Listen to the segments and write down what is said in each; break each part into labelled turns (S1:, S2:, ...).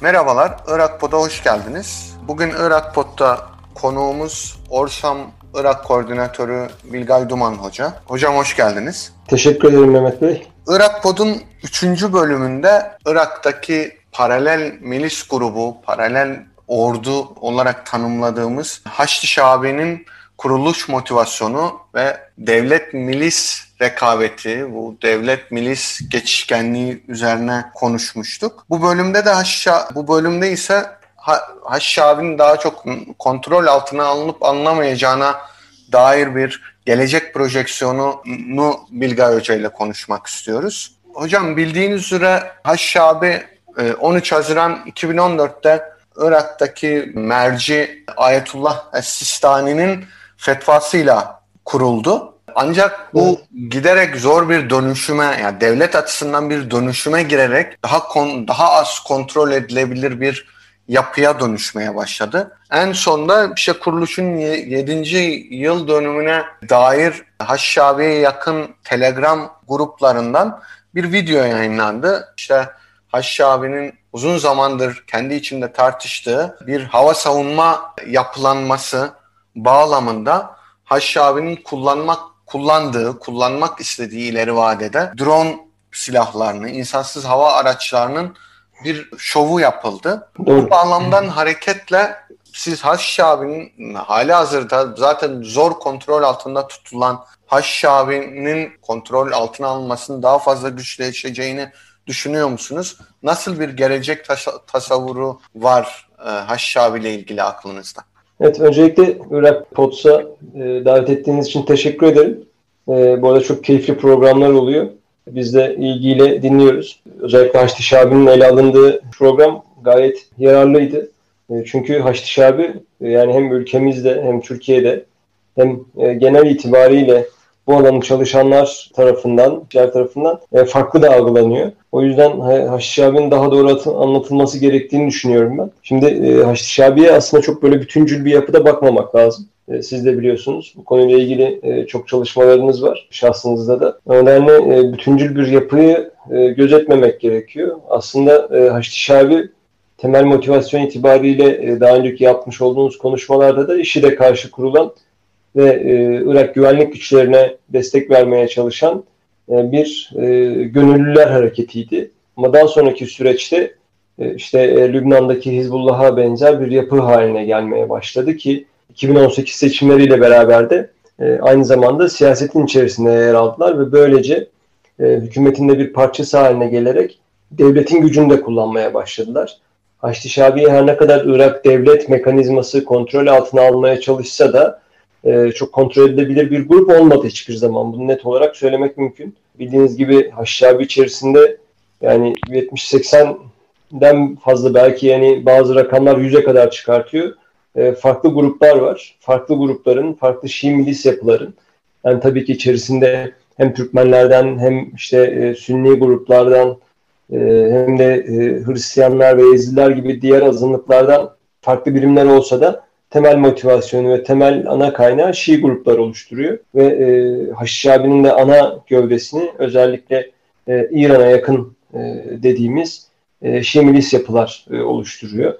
S1: Merhabalar, Irak Pod'a hoş geldiniz. Bugün Irak Pod'da konuğumuz Orsam Irak Koordinatörü Bilgay Duman Hoca. Hocam hoş geldiniz.
S2: Teşekkür ederim Mehmet Bey.
S1: Irak Pod'un 3. bölümünde Irak'taki paralel milis grubu, paralel ordu olarak tanımladığımız Haçlı Şabi'nin kuruluş motivasyonu ve devlet milis rekabeti, bu devlet milis geçişkenliği üzerine konuşmuştuk. Bu bölümde de Haşşa, bu bölümde ise Haşşabi'nin daha çok kontrol altına alınıp alınamayacağına dair bir gelecek projeksiyonunu Bilgay Hoca ile konuşmak istiyoruz. Hocam bildiğiniz üzere Haşşabi 13 Haziran 2014'te Irak'taki merci Ayetullah Es-Sistani'nin fetvasıyla kuruldu. Ancak bu giderek zor bir dönüşüme yani devlet açısından bir dönüşüme girerek daha kon, daha az kontrol edilebilir bir yapıya dönüşmeye başladı. En sonunda işte kuruluşun 7. yıl dönümüne dair Haşşabi'ye yakın Telegram gruplarından bir video yayınlandı. İşte Haşşabi'nin uzun zamandır kendi içinde tartıştığı bir hava savunma yapılanması bağlamında Haşşabi'nin kullanmak kullandığı, kullanmak istediği ileri vadede drone silahlarını, insansız hava araçlarının bir şovu yapıldı. Bu bağlamdan hareketle siz Haşşabi'nin hali hazırda zaten zor kontrol altında tutulan Haşşabi'nin kontrol altına alınmasının daha fazla güçleşeceğini düşünüyor musunuz? Nasıl bir gelecek tas- tasavvuru var e, Haşşabi ile ilgili aklınızda?
S2: Evet, öncelikle Irak Pots'a e, davet ettiğiniz için teşekkür ederim. E, bu arada çok keyifli programlar oluyor. Biz de ilgiyle dinliyoruz. Özellikle Haçlı Şabi'nin ele alındığı program gayet yararlıydı. E, çünkü Haçlı Şabi e, yani hem ülkemizde hem Türkiye'de hem e, genel itibariyle bu alanın çalışanlar tarafından, diğer tarafından e, farklı da algılanıyor. O yüzden Şabi'nin daha doğru anlatılması gerektiğini düşünüyorum ben. Şimdi e, aslında çok böyle bütüncül bir yapıda bakmamak lazım. E, siz de biliyorsunuz. Bu konuyla ilgili e, çok çalışmalarınız var şahsınızda da. O e, bütüncül bir yapıyı gözetmemek gerekiyor. Aslında Haçlı Şabi temel motivasyon itibariyle daha önceki yapmış olduğunuz konuşmalarda da işi de karşı kurulan ve Irak güvenlik güçlerine destek vermeye çalışan bir gönüllüler hareketiydi. Ama daha sonraki süreçte işte Lübnan'daki Hizbullah'a benzer bir yapı haline gelmeye başladı ki 2018 seçimleriyle beraber de e, aynı zamanda siyasetin içerisinde yer aldılar ve böylece e, hükümetin de bir parçası haline gelerek devletin gücünü de kullanmaya başladılar. Haçlı Şabi her ne kadar Irak devlet mekanizması kontrol altına almaya çalışsa da e, çok kontrol edilebilir bir grup olmadı hiçbir zaman. Bunu net olarak söylemek mümkün. Bildiğiniz gibi Haçlı Şabi içerisinde yani 70-80'den fazla belki yani bazı rakamlar 100'e kadar çıkartıyor e, farklı gruplar var. Farklı grupların, farklı Şii milis yapıların. Yani tabii ki içerisinde hem Türkmenlerden hem işte e, Sünni gruplardan e, hem de e, Hristiyanlar ve Ezidiler gibi diğer azınlıklardan farklı birimler olsa da temel motivasyonu ve temel ana kaynağı Şii gruplar oluşturuyor. Ve e, Haşişabi'nin de ana gövdesini özellikle e, İran'a yakın e, dediğimiz e, Şii milis yapılar e, oluşturuyor.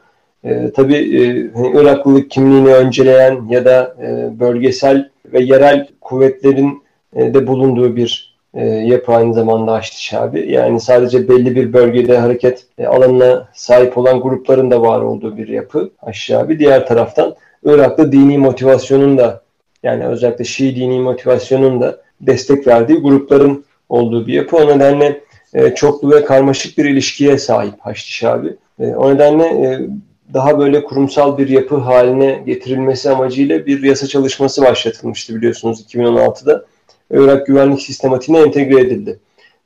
S2: E, tabii e, hani Iraklılık kimliğini önceleyen ya da e, bölgesel ve yerel kuvvetlerin e, de bulunduğu bir e, yapı aynı zamanda Haçlı Şabi. Yani sadece belli bir bölgede hareket e, alanına sahip olan grupların da var olduğu bir yapı Haçlı Şabi. Diğer taraftan Irak'ta dini motivasyonun da yani özellikle Şii dini motivasyonun da destek verdiği grupların olduğu bir yapı. O nedenle e, çoklu ve karmaşık bir ilişkiye sahip Haçlı Şabi. E, o nedenle e, daha böyle kurumsal bir yapı haline getirilmesi amacıyla bir yasa çalışması başlatılmıştı biliyorsunuz 2016'da. Irak güvenlik sistematiğine entegre edildi.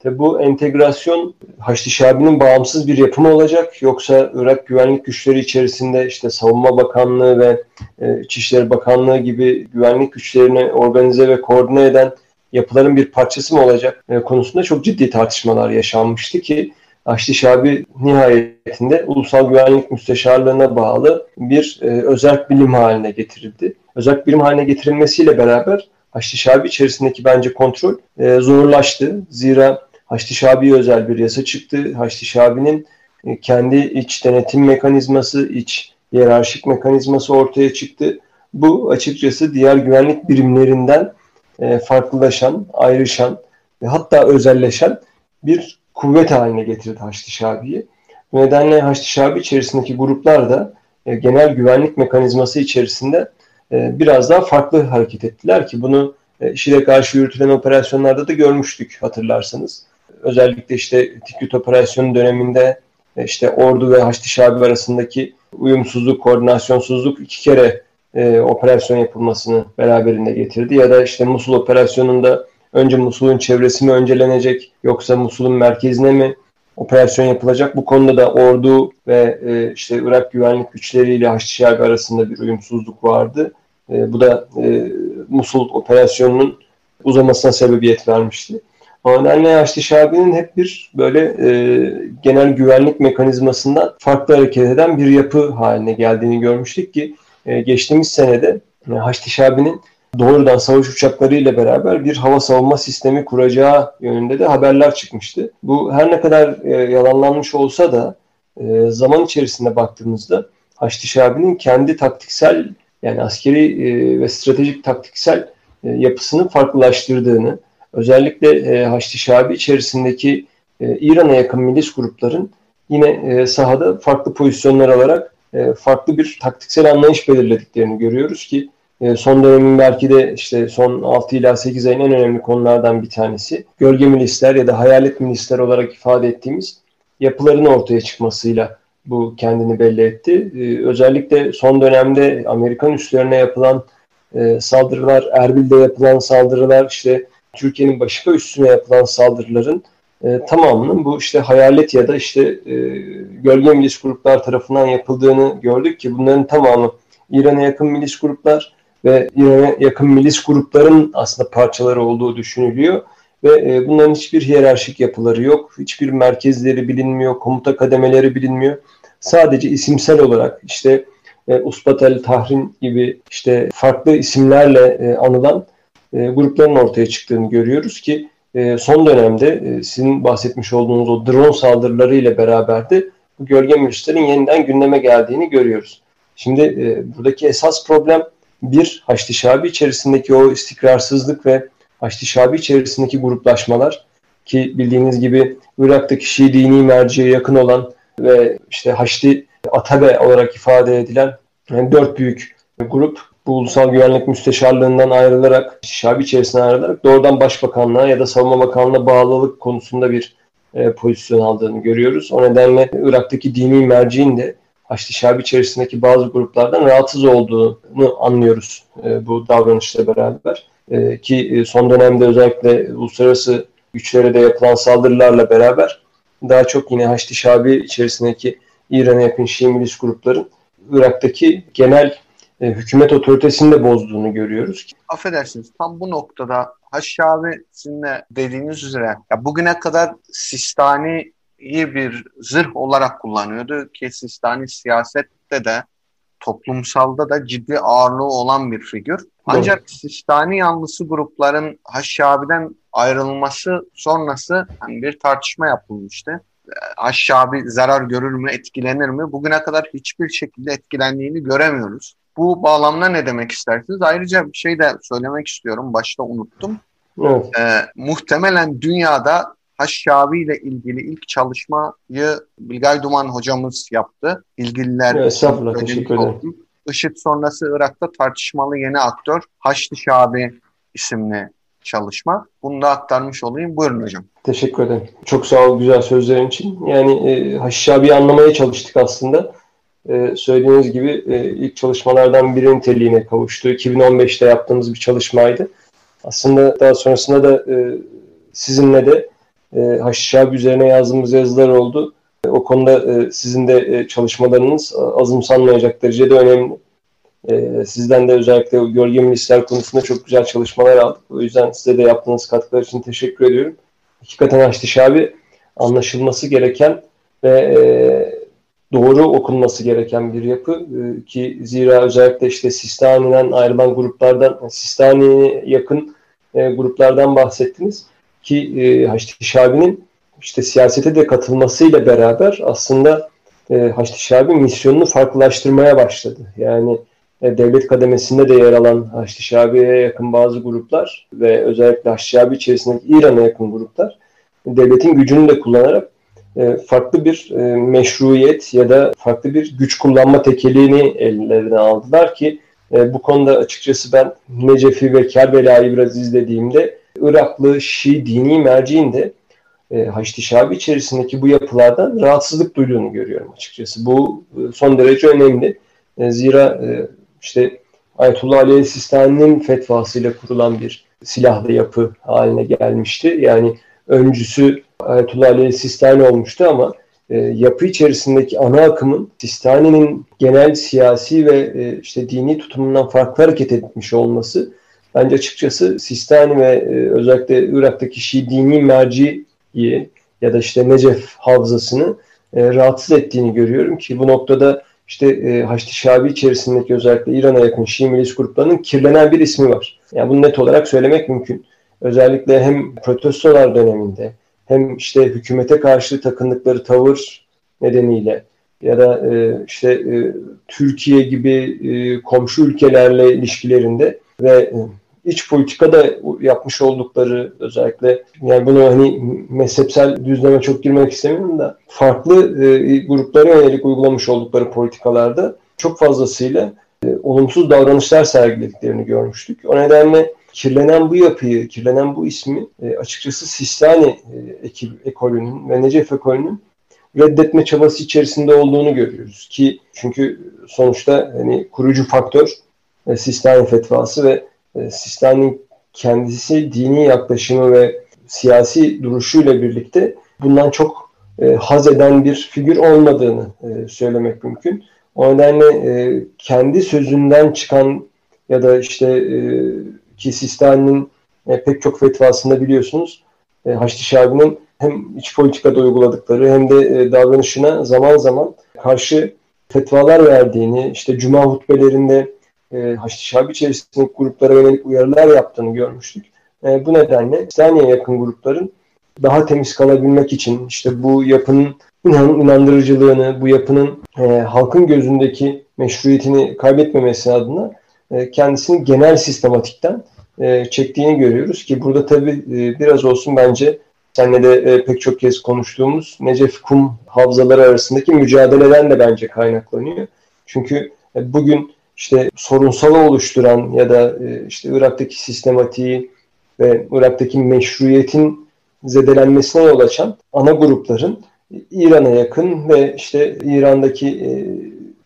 S2: Tabi bu entegrasyon Haçlı Şabi'nin bağımsız bir yapı mı olacak yoksa Irak güvenlik güçleri içerisinde işte Savunma Bakanlığı ve e, İçişleri Bakanlığı gibi güvenlik güçlerini organize ve koordine eden yapıların bir parçası mı olacak e, konusunda çok ciddi tartışmalar yaşanmıştı ki Haçlı Şabi nihayetinde Ulusal Güvenlik Müsteşarlığına bağlı bir e, özel bilim haline getirildi. Özel bilim haline getirilmesiyle beraber Haçlı Şabi içerisindeki bence kontrol e, zorlaştı. Zira Haçlı Şabi'ye özel bir yasa çıktı. Haçlı Şabi'nin e, kendi iç denetim mekanizması, iç hiyerarşik mekanizması ortaya çıktı. Bu açıkçası diğer güvenlik birimlerinden e, farklılaşan, ayrışan ve hatta özelleşen bir kuvvet haline getirdi Haçlı Şabi'yi. Bu nedenle Haçlı Şabi içerisindeki gruplar da e, genel güvenlik mekanizması içerisinde biraz daha farklı hareket ettiler ki bunu e, IŞİD'e karşı yürütülen operasyonlarda da görmüştük hatırlarsanız. Özellikle işte Tikrit operasyonu döneminde e, işte ordu ve Haçlı Şabi arasındaki uyumsuzluk, koordinasyonsuzluk iki kere e, operasyon yapılmasını beraberinde getirdi. Ya da işte Musul operasyonunda önce Musul'un çevresi mi öncelenecek yoksa Musul'un merkezine mi operasyon yapılacak? Bu konuda da ordu ve e, işte Irak güvenlik güçleriyle Haçlı arasında bir uyumsuzluk vardı. E, bu da e, Musul operasyonunun uzamasına sebebiyet vermişti. O nedenle Haçlı Şabi'nin hep bir böyle e, genel güvenlik mekanizmasından farklı hareket eden bir yapı haline geldiğini görmüştük ki e, geçtiğimiz senede e, Haçlı Şabi'nin doğrudan savaş uçakları ile beraber bir hava savunma sistemi kuracağı yönünde de haberler çıkmıştı. Bu her ne kadar e, yalanlanmış olsa da e, zaman içerisinde baktığımızda Haçlı Şabi'nin kendi taktiksel yani askeri e, ve stratejik taktiksel e, yapısını farklılaştırdığını, özellikle e, Haçlı Şabi içerisindeki e, İran'a yakın milis grupların yine e, sahada farklı pozisyonlar alarak e, farklı bir taktiksel anlayış belirlediklerini görüyoruz ki e, son dönemin belki de işte son 6 ila 8 ayın en önemli konulardan bir tanesi gölge milisler ya da hayalet milisler olarak ifade ettiğimiz yapıların ortaya çıkmasıyla bu kendini belli etti. Ee, özellikle son dönemde Amerikan üslerine yapılan e, saldırılar, Erbil'de yapılan saldırılar, işte Türkiye'nin başka üstüne yapılan saldırıların e, tamamının bu işte hayalet ya da işte e, gölge milis gruplar tarafından yapıldığını gördük ki bunların tamamı İran'a yakın milis gruplar ve İran'a yakın milis grupların aslında parçaları olduğu düşünülüyor. Ve e, bunların hiçbir hiyerarşik yapıları yok, hiçbir merkezleri bilinmiyor, komuta kademeleri bilinmiyor. Sadece isimsel olarak işte e, Usbatel Tahrin gibi işte farklı isimlerle e, anılan e, grupların ortaya çıktığını görüyoruz ki son dönemde sizin bahsetmiş olduğunuz o drone saldırıları ile beraber de bu gölge milislerin yeniden gündeme geldiğini görüyoruz. Şimdi buradaki esas problem bir Haçlı Şabi içerisindeki o istikrarsızlık ve Haçlı Şabi içerisindeki gruplaşmalar ki bildiğiniz gibi Irak'taki Şii dini merciye yakın olan ve işte Haçlı Atabe olarak ifade edilen yani dört büyük grup bu Ulusal Güvenlik Müsteşarlığından ayrılarak, Şabi içerisinde ayrılarak doğrudan Başbakanlığa ya da Savunma Bakanlığı'na bağlılık konusunda bir e, pozisyon aldığını görüyoruz. O nedenle Irak'taki dini merciğin de Haçlı Şabi içerisindeki bazı gruplardan rahatsız olduğunu anlıyoruz e, bu davranışla beraber. E, ki e, son dönemde özellikle uluslararası güçlere de yapılan saldırılarla beraber daha çok yine Haçlı Şabi içerisindeki İran'a yakın Şii milis grupların Irak'taki genel e, hükümet otoritesini de bozduğunu görüyoruz.
S1: Affedersiniz tam bu noktada Haşşabi sizin de dediğiniz üzere ya bugüne kadar Sistani iyi bir zırh olarak kullanıyordu ki Sistani siyasette de toplumsalda da ciddi ağırlığı olan bir figür. Ancak Doğru. Sistani yanlısı grupların Haşşabi'den ayrılması sonrası yani bir tartışma yapılmıştı. Haşşabi zarar görür mü, etkilenir mi? Bugüne kadar hiçbir şekilde etkilendiğini göremiyoruz. Bu bağlamda ne demek istersiniz? Ayrıca bir şey de söylemek istiyorum. Başta unuttum. Evet. Ee, muhtemelen dünyada Haşşabi ile ilgili ilk çalışmayı Bilgay Duman hocamız yaptı. İlgililer
S2: evet, estağfurullah, teşekkür ederim.
S1: IŞİD sonrası Irak'ta tartışmalı yeni aktör Haçlı Şabi isimli çalışma. Bunu da aktarmış olayım. Buyurun hocam.
S2: Teşekkür ederim. Çok sağ ol güzel sözlerin için. Yani e, Haçlı Şabi'yi anlamaya çalıştık aslında. E, söylediğiniz gibi e, ilk çalışmalardan biri niteliğine kavuştu. 2015'te yaptığımız bir çalışmaydı. Aslında daha sonrasında da e, sizinle de e, üzerine yazdığımız yazılar oldu. E, o konuda e, sizin de e, çalışmalarınız azımsanmayacak derecede önemli. E, sizden de özellikle gölge milisler konusunda çok güzel çalışmalar aldık. O yüzden size de yaptığınız katkılar için teşekkür ediyorum. Hakikaten Haşişabi anlaşılması gereken ve doğru okunması gereken bir yapı ki zira özellikle işte Sistani'den ayrılan gruplardan Sistani'ye yakın gruplardan bahsettiniz ki e, Haçlı Şabi'nin işte siyasete de katılmasıyla beraber aslında e, Haçlı Şabi misyonunu farklılaştırmaya başladı. Yani e, devlet kademesinde de yer alan Haçlı Şabi'ye yakın bazı gruplar ve özellikle Haçlı Şabi içerisindeki İran'a yakın gruplar devletin gücünü de kullanarak e, farklı bir e, meşruiyet ya da farklı bir güç kullanma tekeliğini ellerine aldılar ki e, bu konuda açıkçası ben Necefi ve Kerbela'yı biraz izlediğimde Iraklı Şii dini merciğin de e, Haçlı Şabi içerisindeki bu yapılardan rahatsızlık duyduğunu görüyorum açıkçası. Bu e, son derece önemli. E, zira e, işte Ayetullah Ali Sistani'nin fetvasıyla kurulan bir silahlı yapı haline gelmişti. Yani öncüsü Ayetullah Ali Sistani olmuştu ama e, yapı içerisindeki ana akımın Sistani'nin genel siyasi ve e, işte dini tutumundan farklı hareket etmiş olması bence açıkçası Sistani ve e, özellikle Irak'taki Şii dini merciyi ya da işte Necef havzasını e, rahatsız ettiğini görüyorum ki bu noktada işte e, Haçlı Şabi içerisindeki özellikle İran'a yakın Şii milis gruplarının kirlenen bir ismi var. Yani bunu net olarak söylemek mümkün. Özellikle hem protestolar döneminde hem işte hükümete karşı takındıkları tavır nedeniyle ya da e, işte e, Türkiye gibi e, komşu ülkelerle ilişkilerinde ve e, iç politikada yapmış oldukları özellikle yani bunu hani mezhepsel düzleme çok girmek istemiyorum da farklı e, gruplara yönelik uygulamış oldukları politikalarda çok fazlasıyla e, olumsuz davranışlar sergilediklerini görmüştük. O nedenle kirlenen bu yapıyı, kirlenen bu ismi e, açıkçası Sistani e, ekolünün ve Necef ekolünün reddetme çabası içerisinde olduğunu görüyoruz ki çünkü sonuçta hani kurucu faktör e, Sistani fetvası ve e, kendisi dini yaklaşımı ve siyasi duruşuyla birlikte bundan çok e, haz eden bir figür olmadığını e, söylemek mümkün. O nedenle e, kendi sözünden çıkan ya da işte e, ki Sistani'nin e, pek çok fetvasında biliyorsunuz e, Haçlı Şabi'nin hem iç politikada uyguladıkları hem de e, davranışına zaman zaman karşı fetvalar verdiğini, işte cuma hutbelerinde e, Haçlı içerisindeki gruplara yönelik uyarılar yaptığını görmüştük. E, bu nedenle İslamiye yakın grupların daha temiz kalabilmek için işte bu yapının inan, inandırıcılığını, bu yapının e, halkın gözündeki meşruiyetini kaybetmemesi adına e, kendisini genel sistematikten e, çektiğini görüyoruz ki burada tabii e, biraz olsun bence senle de e, pek çok kez konuştuğumuz Necef Kum havzaları arasındaki mücadeleden de bence kaynaklanıyor. Çünkü e, bugün işte sorunsalı oluşturan ya da e, işte Irak'taki sistematiği ve Irak'taki meşruiyetin zedelenmesine yol açan ana grupların İran'a yakın ve işte İran'daki e,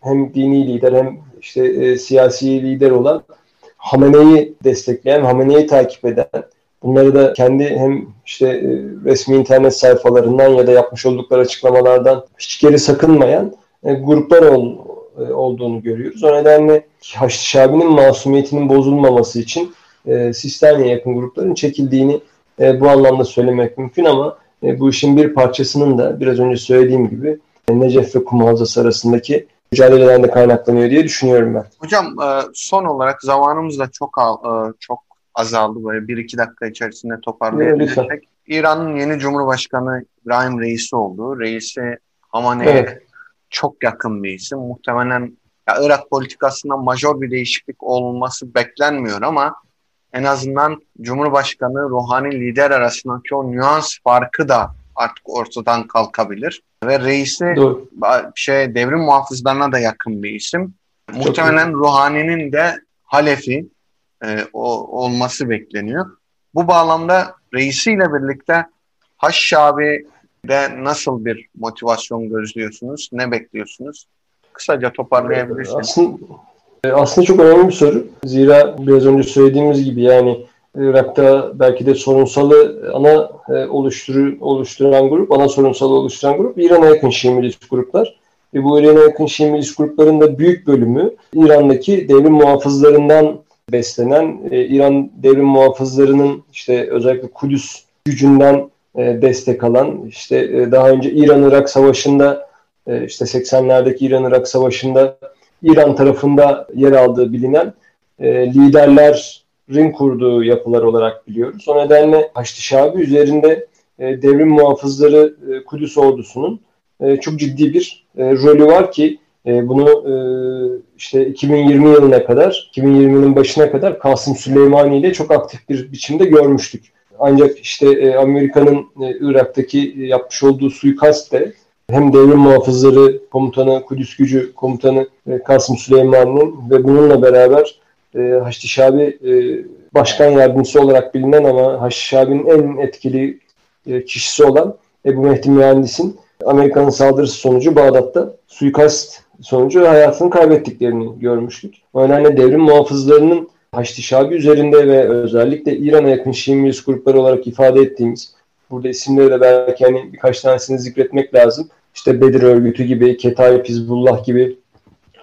S2: hem dini lider hem işte e, siyasi lider olan Hamene'yi destekleyen, Hamene'yi takip eden, bunları da kendi hem işte resmi internet sayfalarından ya da yapmış oldukları açıklamalardan hiç geri sakınmayan gruplar ol, olduğunu görüyoruz. O nedenle Haçlı Şabi'nin masumiyetinin bozulmaması için e, Sistani'ye yakın grupların çekildiğini e, bu anlamda söylemek mümkün ama e, bu işin bir parçasının da biraz önce söylediğim gibi e, Necef ve Kum Havzası arasındaki mücadeleden de kaynaklanıyor diye düşünüyorum ben.
S1: Hocam e, son olarak zamanımız da çok e, çok azaldı böyle bir iki dakika içerisinde toparlayabilirsek. İran'ın yeni Cumhurbaşkanı İbrahim Reisi oldu. Reisi Hamane'ye evet çok yakın bir isim. Muhtemelen ya Irak politikasında majör bir değişiklik olması beklenmiyor ama en azından Cumhurbaşkanı ruhani lider arasındaki o nüans farkı da artık ortadan kalkabilir. Ve reisi Doğru. şey devrim muhafızlarına da yakın bir isim. Çok Muhtemelen iyi. Ruhani'nin de halefi e, o, olması bekleniyor. Bu bağlamda reisiyle birlikte Haşşabi de nasıl bir motivasyon gözlüyorsunuz? Ne bekliyorsunuz? Kısaca toparlayabilirsiniz.
S2: Aslında, e, aslında çok önemli bir soru. Zira biraz önce söylediğimiz gibi yani Irak'ta belki de sorunsalı ana e, oluşturu, oluşturan grup, ana sorunsalı oluşturan grup İran'a yakın Şii milis gruplar. Ve bu İran'a yakın Şii milis grupların da büyük bölümü İran'daki devrim muhafızlarından beslenen, e, İran devrim muhafızlarının işte özellikle Kudüs gücünden e, destek alan işte e, daha önce İran-Irak Savaşı'nda e, işte 80'lerdeki İran-Irak Savaşı'nda İran tarafında yer aldığı bilinen liderlerin kurduğu yapılar olarak biliyoruz. O nedenle Haçlı Şabi üzerinde e, devrim muhafızları e, Kudüs ordusunun e, çok ciddi bir e, rolü var ki e, bunu e, işte 2020 yılına kadar, 2020'nin başına kadar Kasım Süleymani ile çok aktif bir biçimde görmüştük. Ancak işte e, Amerika'nın e, Irak'taki e, yapmış olduğu suikast de hem devrim muhafızları komutanı, Kudüs gücü komutanı e, Kasım Süleyman'ın ve bununla beraber e, Haçlı Şabi e, başkan yardımcısı olarak bilinen ama Haçlı Şabi'nin en etkili e, kişisi olan Ebu Mehdi Mühendis'in Amerika'nın saldırısı sonucu Bağdat'ta suikast sonucu hayatını kaybettiklerini görmüştük. O nedenle devrim muhafızlarının Haçlı Şabi üzerinde ve özellikle İran'a yakın Şii milis grupları olarak ifade ettiğimiz, burada isimleri de belki hani birkaç tanesini zikretmek lazım. İşte Bedir örgütü gibi, Ketayip Hizbullah gibi,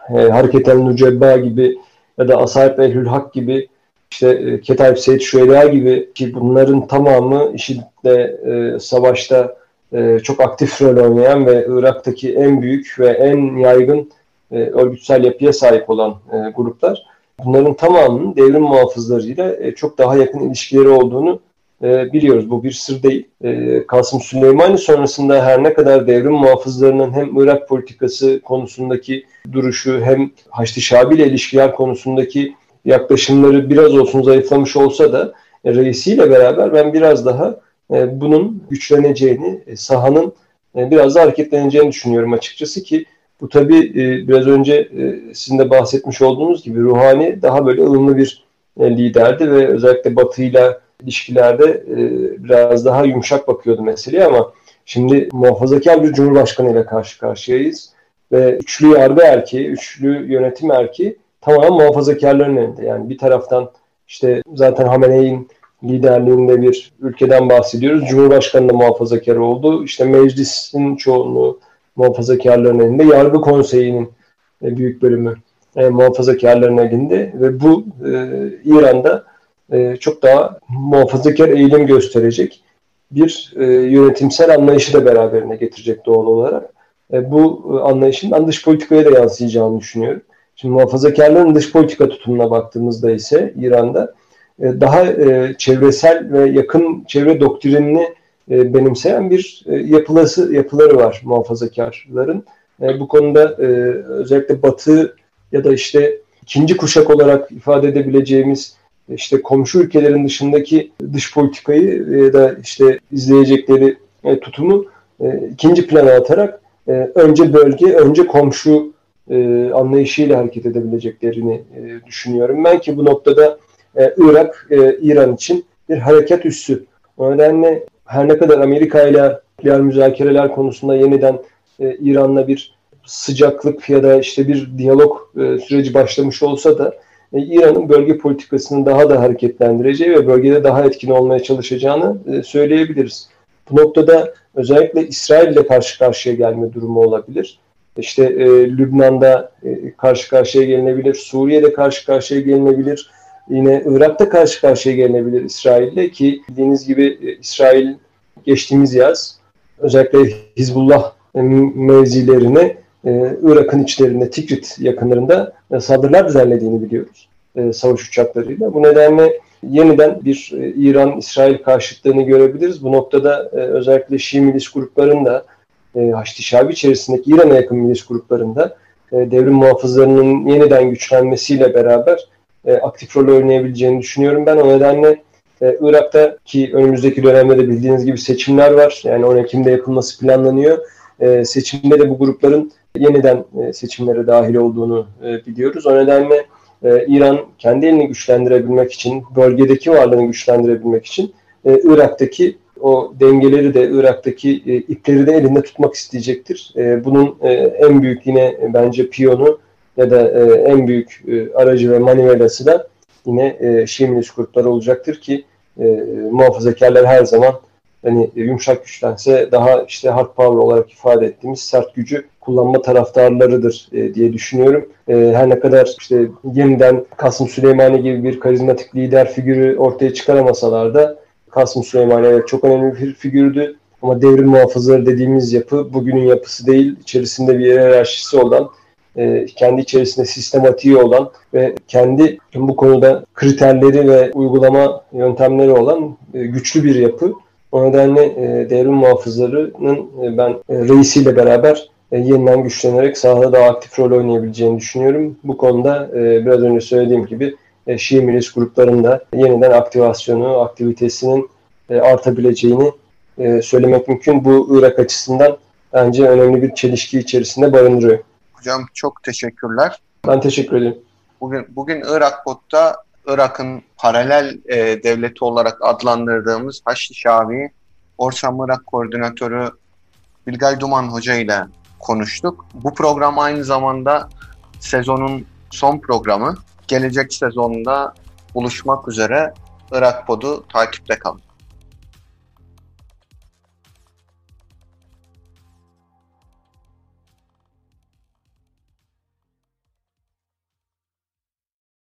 S2: e, Hareket el Nucebba gibi ya da Asayip Ehlül Hak gibi işte e, Ketayip Seyit Şüela gibi ki bunların tamamı IŞİD'le e, savaşta e, çok aktif rol oynayan ve Irak'taki en büyük ve en yaygın e, örgütsel yapıya sahip olan e, gruplar. Bunların tamamının devrim muhafızlarıyla e, çok daha yakın ilişkileri olduğunu e, biliyoruz. Bu bir sır değil. E, Kasım Süleymani sonrasında her ne kadar devrim muhafızlarının hem Irak politikası konusundaki duruşu hem Haçlı Şabi ile ilişkiler konusundaki yaklaşımları biraz olsun zayıflamış olsa da reisiyle beraber ben biraz daha bunun güçleneceğini, sahanın biraz da hareketleneceğini düşünüyorum açıkçası ki bu tabi biraz önce sizin de bahsetmiş olduğunuz gibi Ruhani daha böyle ılımlı bir liderdi ve özellikle Batı'yla ilişkilerde biraz daha yumuşak bakıyordu meseleye ama şimdi muhafazakar bir cumhurbaşkanı ile karşı karşıyayız ve üçlü yargı erkeği, üçlü yönetim erkeği tamamen muhafazakarların elinde. Yani bir taraftan işte zaten Hamene'in liderliğinde bir ülkeden bahsediyoruz. Cumhurbaşkanı da muhafazakar oldu. İşte meclisin çoğunluğu muhafazakarların elinde. Yargı konseyinin e, büyük bölümü e, muhafazakarların elinde ve bu e, İran'da e, çok daha muhafazakar eğilim gösterecek bir e, yönetimsel anlayışı da beraberine getirecek doğal olarak. E, bu e, anlayışın dış politikaya da yansıyacağını düşünüyorum. Şimdi muhafazakarların dış politika tutumuna baktığımızda ise İran'da e, daha e, çevresel ve yakın çevre doktrinini e, benimseyen bir yapılası yapıları var muhafazakarların. Bu konuda özellikle Batı ya da işte ikinci kuşak olarak ifade edebileceğimiz işte komşu ülkelerin dışındaki dış politikayı ya da işte izleyecekleri tutumu ikinci plana atarak önce bölge, önce komşu anlayışıyla hareket edebileceklerini düşünüyorum. Ben ki bu noktada e, Irak, e, İran için bir hareket üssü. O nedenle her ne kadar Amerika ile nükleer müzakereler konusunda yeniden e, İran'la bir sıcaklık ya da işte bir diyalog e, süreci başlamış olsa da e, İran'ın bölge politikasını daha da hareketlendireceği ve bölgede daha etkin olmaya çalışacağını e, söyleyebiliriz. Bu noktada özellikle İsrail ile karşı karşıya gelme durumu olabilir. İşte e, Lübnan'da e, karşı karşıya gelinebilir, Suriye'de karşı karşıya gelinebilir, Yine Irak'ta karşı karşıya gelinebilir İsrail'le ki bildiğiniz gibi e, İsrail geçtiğimiz yaz özellikle Hizbullah mevzilerine e, Irak'ın içlerinde Tikrit yakınlarında e, saldırılar düzenlediğini biliyoruz savaş uçaklarıyla. Bu nedenle yeniden bir İran-İsrail karşıtlığını görebiliriz. Bu noktada özellikle Şii milis gruplarında Haçlı Şabi içerisindeki İran'a yakın milis gruplarında devrim muhafızlarının yeniden güçlenmesiyle beraber e, aktif rol oynayabileceğini düşünüyorum ben. O nedenle e, Irak'ta ki önümüzdeki dönemde de bildiğiniz gibi seçimler var. Yani 10 Ekim'de yapılması planlanıyor. E, seçimde de bu grupların yeniden e, seçimlere dahil olduğunu e, biliyoruz. O nedenle e, İran kendi elini güçlendirebilmek için, bölgedeki varlığını güçlendirebilmek için e, Irak'taki o dengeleri de Irak'taki e, ipleri de elinde tutmak isteyecektir. E, bunun e, en büyük yine e, bence piyonu ya da e, en büyük e, aracı ve manivelası da yine e, Şii grupları olacaktır ki e, muhafazakarlar her zaman hani yumuşak güçlense daha işte hard power olarak ifade ettiğimiz sert gücü kullanma taraftarlarıdır e, diye düşünüyorum. E, her ne kadar işte yeniden Kasım Süleymani gibi bir karizmatik lider figürü ortaya çıkaramasalar da Kasım Süleymani evet çok önemli bir figürdü. Ama devrim muhafızları dediğimiz yapı bugünün yapısı değil, içerisinde bir hiyerarşisi olan e, kendi içerisinde sistematiği olan ve kendi bu konuda kriterleri ve uygulama yöntemleri olan e, güçlü bir yapı. O nedenle e, devrim muhafızlarının e, ben reisiyle beraber yeniden güçlenerek sahada daha aktif rol oynayabileceğini düşünüyorum. Bu konuda biraz önce söylediğim gibi e, Şii milis gruplarında yeniden aktivasyonu, aktivitesinin artabileceğini söylemek mümkün. Bu Irak açısından bence önemli bir çelişki içerisinde barındırıyor.
S1: Hocam çok teşekkürler.
S2: Ben teşekkür ederim.
S1: Bugün, bugün Irak Bot'ta Irak'ın paralel e, devleti olarak adlandırdığımız Haçlı Şabi, Orta Irak Koordinatörü Bilgay Duman Hoca ile konuştuk. Bu program aynı zamanda sezonun son programı. Gelecek sezonda buluşmak üzere Irak Pod'u takipte kalın.